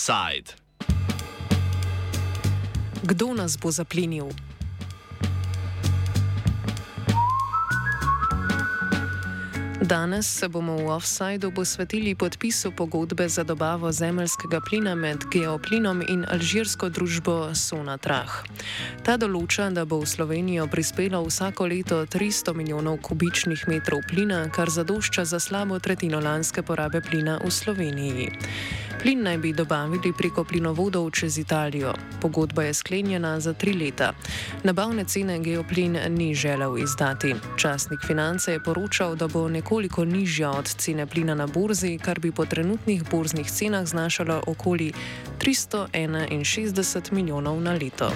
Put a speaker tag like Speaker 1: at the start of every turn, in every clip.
Speaker 1: Offside.
Speaker 2: Kdo nas bo zaplinil? Danes se bomo v offsajdu posvetili podpisu pogodbe za dobavo zemljskega plina med Geoplinom in alžirsko družbo Sonatrah. Ta določa, da bo v Slovenijo prispelo vsako leto 300 milijonov kubičnih metrov plina, kar zadošča za slabo tretjino lanske porabe plina v Sloveniji. Plin naj bi dobavili preko plinovodov čez Italijo. Pogodba je sklenjena za tri leta. Nabavne cene Geoplin ni želel izdati. Časnik finance je poročal, da bo nekoliko nižja od cene plina na borzi, kar bi po trenutnih borznih cenah znašalo okoli 361 milijonov na leto.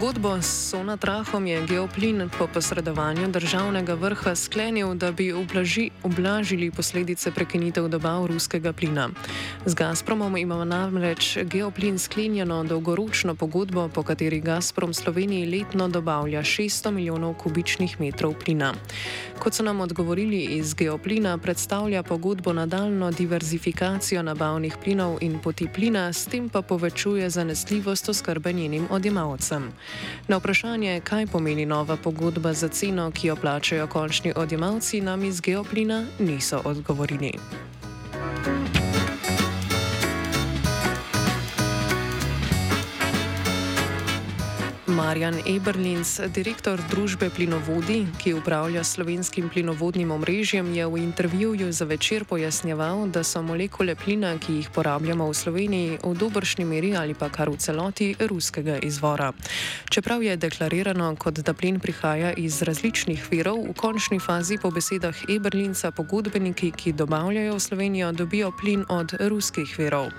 Speaker 2: Pogodbo s Sonatrahom je Geoplin po posredovanju državnega vrha sklenil, da bi ublaži, ublažili posledice prekinitev dobav ruskega plina. Z Gazpromom ima namreč Geoplin sklenjeno dolgoročno pogodbo, po kateri Gazprom Sloveniji letno dobavlja 600 milijonov kubičnih metrov plina. Kot so nam odgovorili iz Geoplina, predstavlja pogodbo nadaljno diverzifikacijo nabavnih plinov in poti plina, s tem pa povečuje zanesljivost oskrbe njenim odjemalcem. Na vprašanje, kaj pomeni nova pogodba za ceno, ki jo plačajo končni odjemalci, nam iz Geoplina niso odgovorili. Marjan Eberlins, direktor družbe Plinovodi, ki upravlja slovenskim plinovodnim omrežjem, je v intervjuju za večer pojasnjeval, da so molekule plina, ki jih porabljamo v Sloveniji, v dobršni meri ali pa kar v celoti ruskega izvora. Čeprav je deklarirano, kot da plin prihaja iz različnih virov, v končni fazi po besedah Eberlinsa pogodbeniki, ki dobavljajo v Slovenijo, dobijo plin od ruskih virov.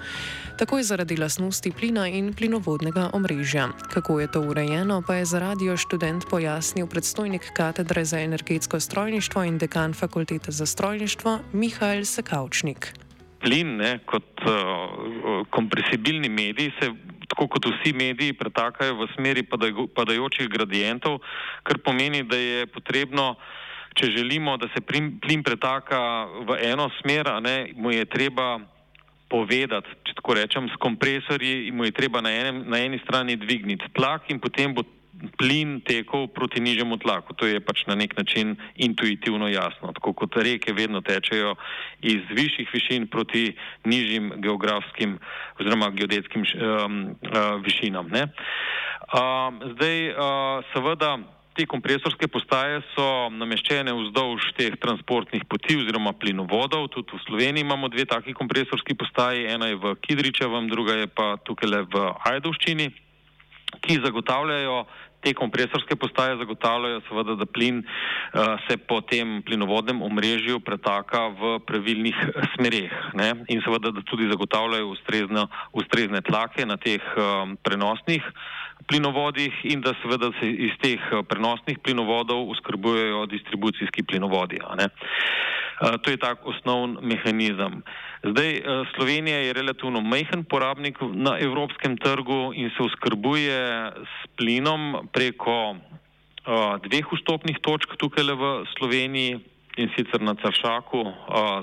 Speaker 2: Takoj zaradi lasnosti plina in plinovodnega omrežja. Kako je to urejeno, pa je za radio študent pojasnil predstojnik katedre za energetsko strojništvo in dekan fakultete za strojništvo Mihajl Sekavčnik.
Speaker 3: Plin ne, kot uh, kompresibilni medij se. Tako kot vsi mediji pretakajo v smeri padajočih gradientov, kar pomeni, da je potrebno, če želimo, da se plin pretaka v eno smer, ne, mu je treba povedati, če tako rečem, s kompresorji in mu je treba na, enem, na eni strani dvigniti tlak in potem bo plin tekel proti nižjemu tlaku. To je pač na nek način intuitivno jasno. Tako kot reke vedno tečejo iz višjih višin proti nižjim geografskim oziroma geodetskim um, uh, višinam. Um, zdaj, uh, seveda, Te kompresorske postaje so nameščene vzdolž teh transportnih poti oziroma plinovodov. Tudi v Sloveniji imamo dve taki kompresorski postaji, ena je v Kidričevem, druga je pa tukaj le v Ajdovščini, ki zagotavljajo, te kompresorske postaje zagotavljajo seveda, da plin uh, se po tem plinovodnem omrežju pretaka v pravilnih smereh ne? in seveda, da tudi zagotavljajo ustrezno, ustrezne tlake na teh um, prenosnih plinovodih in da seveda se iz teh eh, prenosnih plinovodov uskrbujejo distribucijski plinovodi. Eh, to je tak osnovn mehanizem. Zdaj, eh, Slovenija je relativno majhen porabnik na evropskem trgu in se uskrbuje s plinom preko dveh vstopnih točk tukaj v Sloveniji in sicer na Caršaku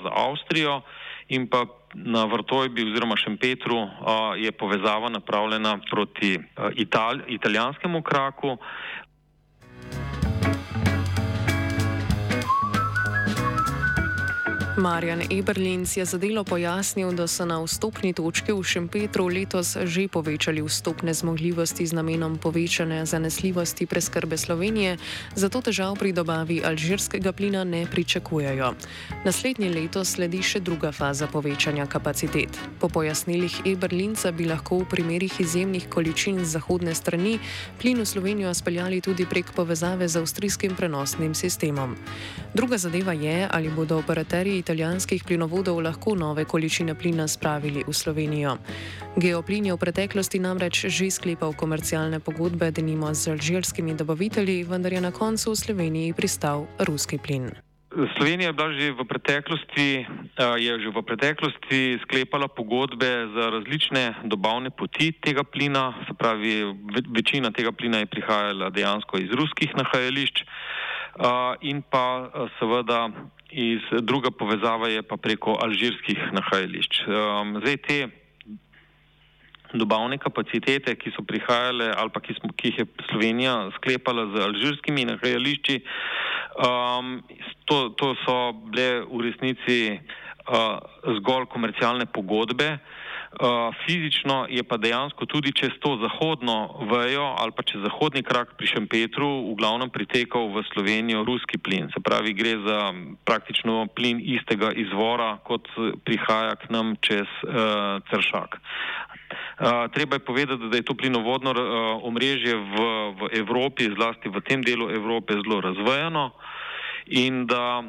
Speaker 3: za Avstrijo in pa na Vrtojbi oziroma Šempetru je povezava napravljena proti Ital italijanskemu kraku.
Speaker 2: Marjan Eberlins je za delo pojasnil, da so na vstopni točki v Šempetru letos že povečali vstopne zmogljivosti z namenom povečane zanesljivosti preskrbe Slovenije, zato težav pri dobavi alžirskega plina ne pričakujejo. Naslednje leto sledi še druga faza povečanja kapacitet. Po pojasnilih Eberlinca bi lahko v primerih izjemnih količin z zahodne strani plin v Slovenijo speljali tudi prek povezave z avstrijskim prenosnim sistemom. Druga zadeva je, ali bodo operaterji italijanskih plinovodov lahko nove količine plina spravili v Slovenijo. Geoplin je v preteklosti namreč že sklepal komercialne pogodbe, denimo z alžirskimi dobavitelji, vendar je na koncu v Sloveniji pristal ruski plin.
Speaker 3: Slovenija je bila že v preteklosti, je že v preteklosti sklepala pogodbe za različne dobavne poti tega plina, se pravi, večina tega plina je prihajala dejansko iz ruskih nahajališč. in pa seveda iz druga povezava je pa preko alžirskih nahajališč. Zdaj te dobavne kapacitete, ki so prihajale ali pa ki, smo, ki jih je Slovenija sklepala z alžirskimi nahajališči, to, to so bile v resnici zgolj komercialne pogodbe. Uh, fizično je pa dejansko tudi čez to zahodno vejo ali pa čez zahodni krak pri Šempetru v glavnem pritekal v Slovenijo ruski plin. Se pravi, gre za praktično plin istega izvora, kot prihaja k nam čez uh, Cršak. Uh, treba je povedati, da je to plinovodno uh, omrežje v, v Evropi, zlasti v tem delu Evrope, zelo razvejano in da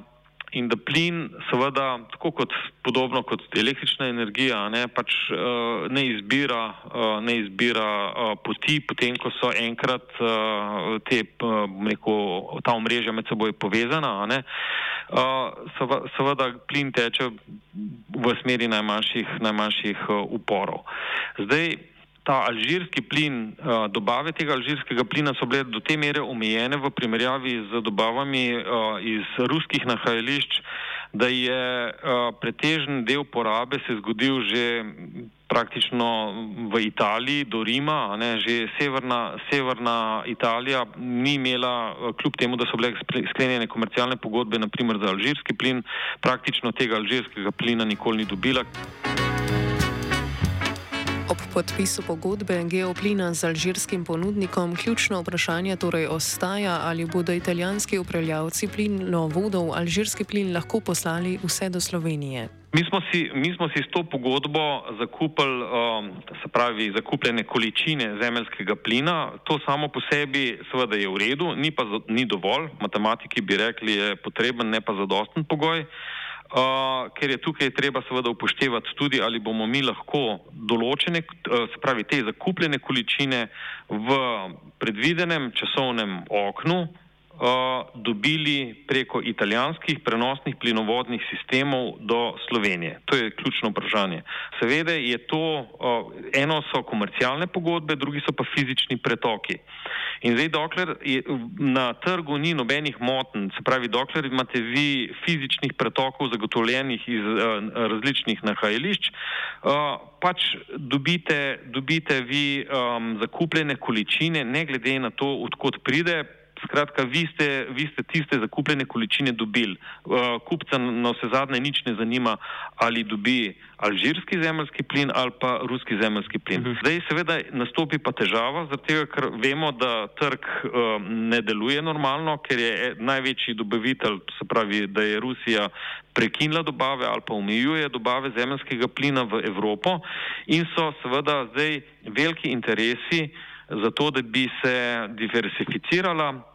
Speaker 3: in da plin, seveda, tako kot podobno kot električna energija, ne, pač, uh, ne izbira, uh, ne izbira uh, poti, potem ko so enkrat uh, te, uh, neko, ta omrežja med seboj povezana. Ne, uh, seveda, plin teče v smeri najmanjših, najmanjših uh, uporov. Zdaj, ta alžirski plin, dobave tega alžirskega plina so bile do te mere omejene v primerjavi z dobavami iz ruskih nahajališč, da je pretežen del porabe se zgodil že praktično v Italiji do Rima, ne, že severna, severna Italija ni imela, kljub temu, da so bile sklenjene komercialne pogodbe, naprimer za alžirski plin, praktično tega alžirskega plina nikoli ni dobila.
Speaker 2: Podpisu pogodbe geoplina z alžirskim ponudnikom ključno vprašanje torej ostaja, ali bodo italijanski upravljavci plinovodov alžirski plin lahko poslali vse do Slovenije.
Speaker 3: Mi smo si, mi smo si s to pogodbo zakupili, um, se pravi, zakupljene količine zemeljskega plina. To samo po sebi seveda je v redu, ni pa ni dovolj. Matematiki bi rekli, je potreben, ne pa zadosten pogoj. Uh, ker je tukaj treba seveda upoštevati tudi, ali bomo mi lahko določene, uh, se pravi, te zakupljene količine v predvidenem časovnem oknu dobili preko italijanskih prenosnih plinovodnih sistemov do Slovenije. To je ključno vprašanje. Seveda je to, uh, eno so komercialne pogodbe, drugi so pa fizični pretoki. In zdaj, dokler je, na trgu ni nobenih motenj, se pravi, dokler imate vi fizičnih pretokov zagotovljenih iz uh, različnih nahajališč, pač dobite, dobite vi um, zakupljene količine, ne glede na to, odkot pride, Skratka, vi ste, vi ste tiste zakupljene količine dobili. Uh, kupca na vse zadnje nič ne zanima, ali dobi alžirski zemljski plin ali pa ruski zemljski plin. Uh mhm. -huh. Zdaj seveda nastopi pa težava, zato ker vemo, da trg uh, ne deluje normalno, ker je e, največji dobavitelj, se pravi, da je Rusija prekinila dobave ali pa omejuje dobave zemljskega plina v Evropo in so seveda zdaj veliki interesi za to, da bi se diversificirala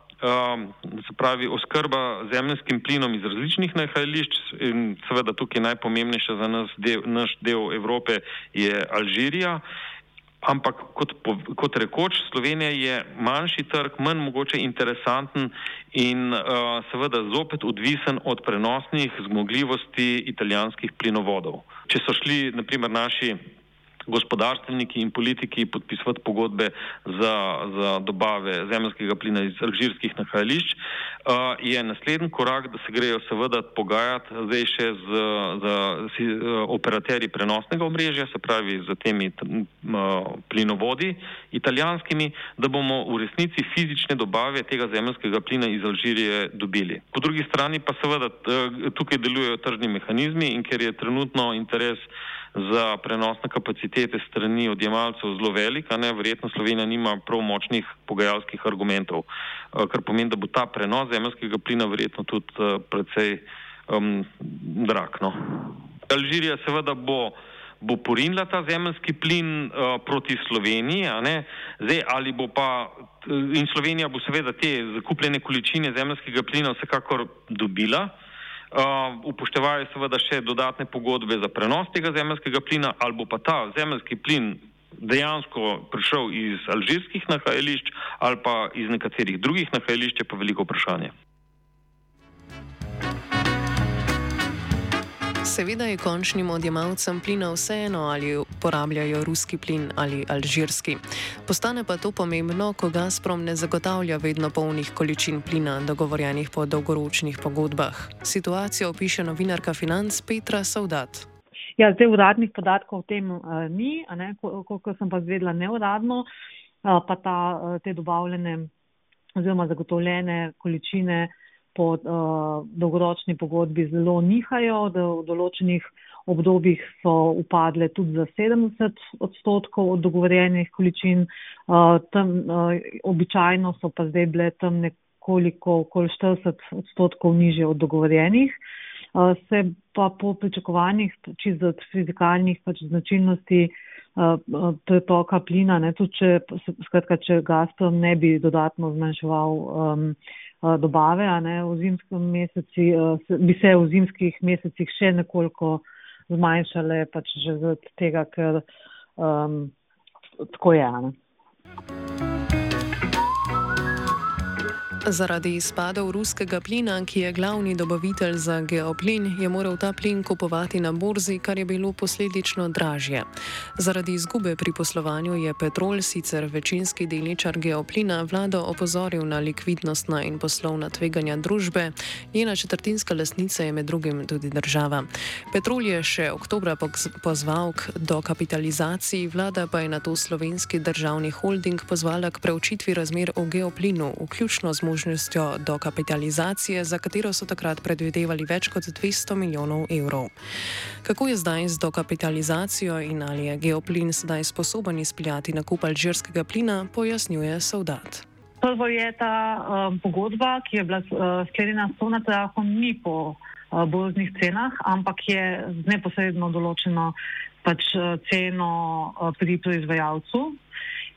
Speaker 3: se pravi oskrba zemljskim plinom iz različnih nahajališč in seveda tukaj najpomembnejša za nas del, naš del Evrope je Alžirija. Ampak kot, kot rekoč, Slovenija je manjši trg, manj mogoče interesanten in uh, seveda zopet odvisen od prenosnih zmogljivosti italijanskih plinovodov. Če so šli, naprimer, naši gospodarstveniki in politiki podpisovati pogodbe za, za dobave zemljskega plina iz alžirskih nahajališč, uh, je naslednji korak, da se grejo seveda pogajati zdaj še z, z, z operaterji prenosnega omrežja, se pravi z temi uh, plinovodi italijanskimi, da bomo v resnici fizične dobave tega zemljskega plina iz Alžirije dobili. Po drugi strani pa seveda tukaj delujejo tržni mehanizmi in ker je trenutno interes za prenosne kapacitete strani odjemalcev zelo velika, ne, verjetno Slovenija nima prav močnih pogajalskih argumentov, eh, kar pomeni, da bo ta prenos zemljskega plina verjetno tudi uh, precej um, drag. No. Alžirija seveda bo, bo porinila ta zemljski plin uh, proti Sloveniji, Zdaj, ali bo pa in Slovenija bo seveda te zakupljene količine zemljskega plina vsekakor dobila. Uh, upoštevajo seveda še dodatne pogodbe za prenos tega zemljskega plina, ali bo pa ta zemljski plin dejansko prišel iz alžirskih nahajališč ali pa iz nekaterih drugih nahajališč, je pa veliko vprašanje.
Speaker 2: Seveda je končnim odjemalcem plina vseeno, ali uporabljajo ruski plin ali alžirski. Postane pa to pomembno, ko Gazprom ne zagotavlja vedno polnih količin plina, dogovorjenih po dolgoročnih pogodbah. Situacijo opiše novinarka financ Petra Saudat.
Speaker 1: Ja, zdaj uradnih podatkov o tem uh, ni, koliko sem pa zvedla neuradno, uh, pa ta, uh, te dobavljene oziroma zagotovljene količine po uh, dolgoročni pogodbi zelo nihajo, da v določenih obdobjih so upadle tudi za 70 odstotkov od dogovorjenih količin, uh, tam uh, običajno so pa zdaj bile tam nekoliko okoli 40 odstotkov niže od dogovorjenih. Uh, se pa po pričakovanjih, čisto od fizikalnih pač značilnosti uh, pretoka plina, ne, tudi če, skratka, če Gazprom ne bi dodatno zmanjševal um, uh, dobave, a ne v zimskem meseci, uh, bi se v zimskih mesecih še nekoliko zmanjšale, pač že zaradi tega, ker um, tako je. Ne.
Speaker 2: Zaradi izpadov ruskega plina, ki je glavni dobavitelj za geoplin, je moral ta plin kupovati na borzi, kar je bilo posledično dražje. Zaradi izgube pri poslovanju je Petrol, sicer večinski delničar geoplina, vlado opozoril na likvidnostna in poslovna tveganja družbe. Njena četrtinska lasnica je med drugim tudi država. Petrol je še oktobra pozval k dokapitalizaciji, vlada pa je na to slovenski državni holding pozvala k preučitvi razmer v geoplinu, vključno z možnostjo možnostjo dokapitalizacije, za katero so takrat predvidevali več kot 200 milijonov evrov. Kako je zdaj z dokapitalizacijo in ali je geoplin sedaj sposoben izpeljati nakup alžirskega plina, pojasnjuje Saudat.
Speaker 1: Prvo je ta um, pogodba, ki je bila uh, sklenjena s Sonatrahom, ni po uh, borznih cenah, ampak je neposredno določeno pač, uh, ceno uh, pri proizvajalcu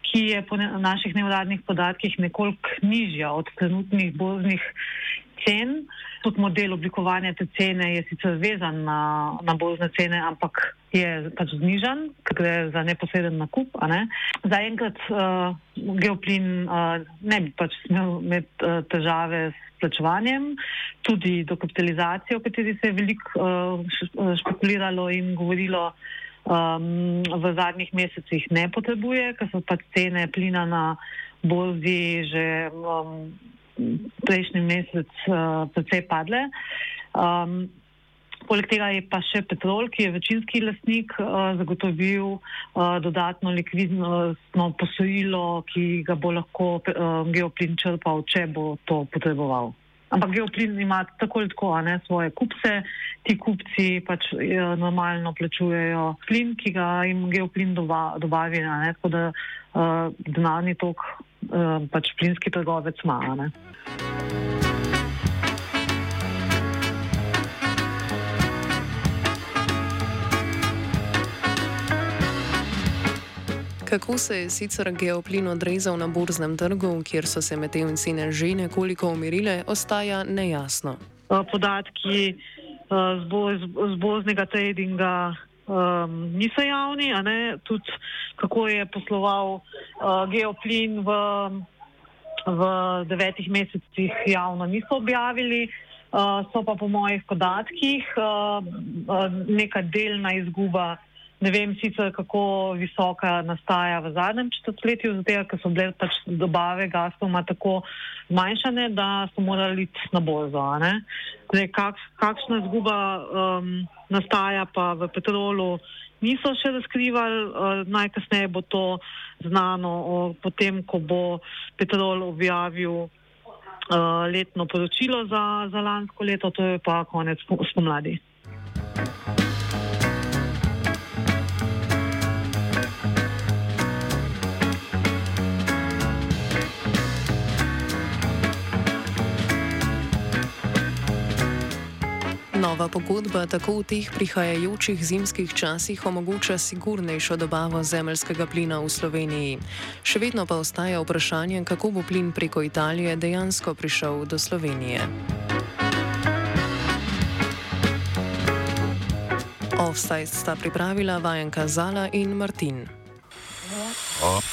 Speaker 1: ki je po naših neuradnih podatkih nekoliko nižja od trenutnih borznih cen. Tudi model oblikovanja te cene je sicer vezan na, na borzne cene, ampak je pač znižan, ker gre za neposreden nakup. Ne? Zaenkrat uh, geoplin uh, ne bi pač smel imeti uh, težave s plačevanjem, tudi dokapitalizacijo, o kateri se je veliko uh, špekuliralo in govorilo um, v zadnjih mesecih ne potrebuje, ker so pač cene plina na borzi že um, prejšnji mesec uh, precej padle. Um, Poleg tega je pa še Petrol, ki je večinski lasnik, uh, zagotovil uh, dodatno likvidnostno posojilo, ki ga bo lahko uh, geoplin črpal, če bo to potreboval. Ampak geoplin ima tako ali tako ne, svoje kupce, ti kupci pač eh, normalno plačujejo plin, ki ga jim geoplin doba, dobavi, ne, tako da uh, denarni tok uh, pač plinski trgovec ima. Ne.
Speaker 2: Kako se je sicer geoplin odrezal na borznem trgu, kjer so se medtem cene že nekoliko umirile, ostaja nejasno.
Speaker 1: Podatki z borznega tradinga um, niso javni, tudi kako je posloval uh, geoplin v, v devetih mesecih javno niso objavili. Uh, so pa po mojih podatkih uh, neka delna izguba Ne vem sicer, kako visoka nastaja v zadnjem četrtletju, zato ker so bile pač dobave Gazproma tako zmanjšane, da so morali iti na borzo. Zdaj, kak, kakšna zguba um, nastaja pa v petrolu, niso še razkrivali. Uh, najkasneje bo to znano o, potem, ko bo petrol objavil uh, letno poročilo za, za lansko leto, to je pa konec spomladi.
Speaker 2: Nova pogodba tako v teh prihajajočih zimskih časih omogoča sigurnejšo dobavo zemljskega plina v Sloveniji. Še vedno pa ostaja vprašanje, kako bo plin preko Italije dejansko prišel do Slovenije. Offside sta pripravila Vajenka Zala in Martin. Off.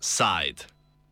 Speaker 4: Side.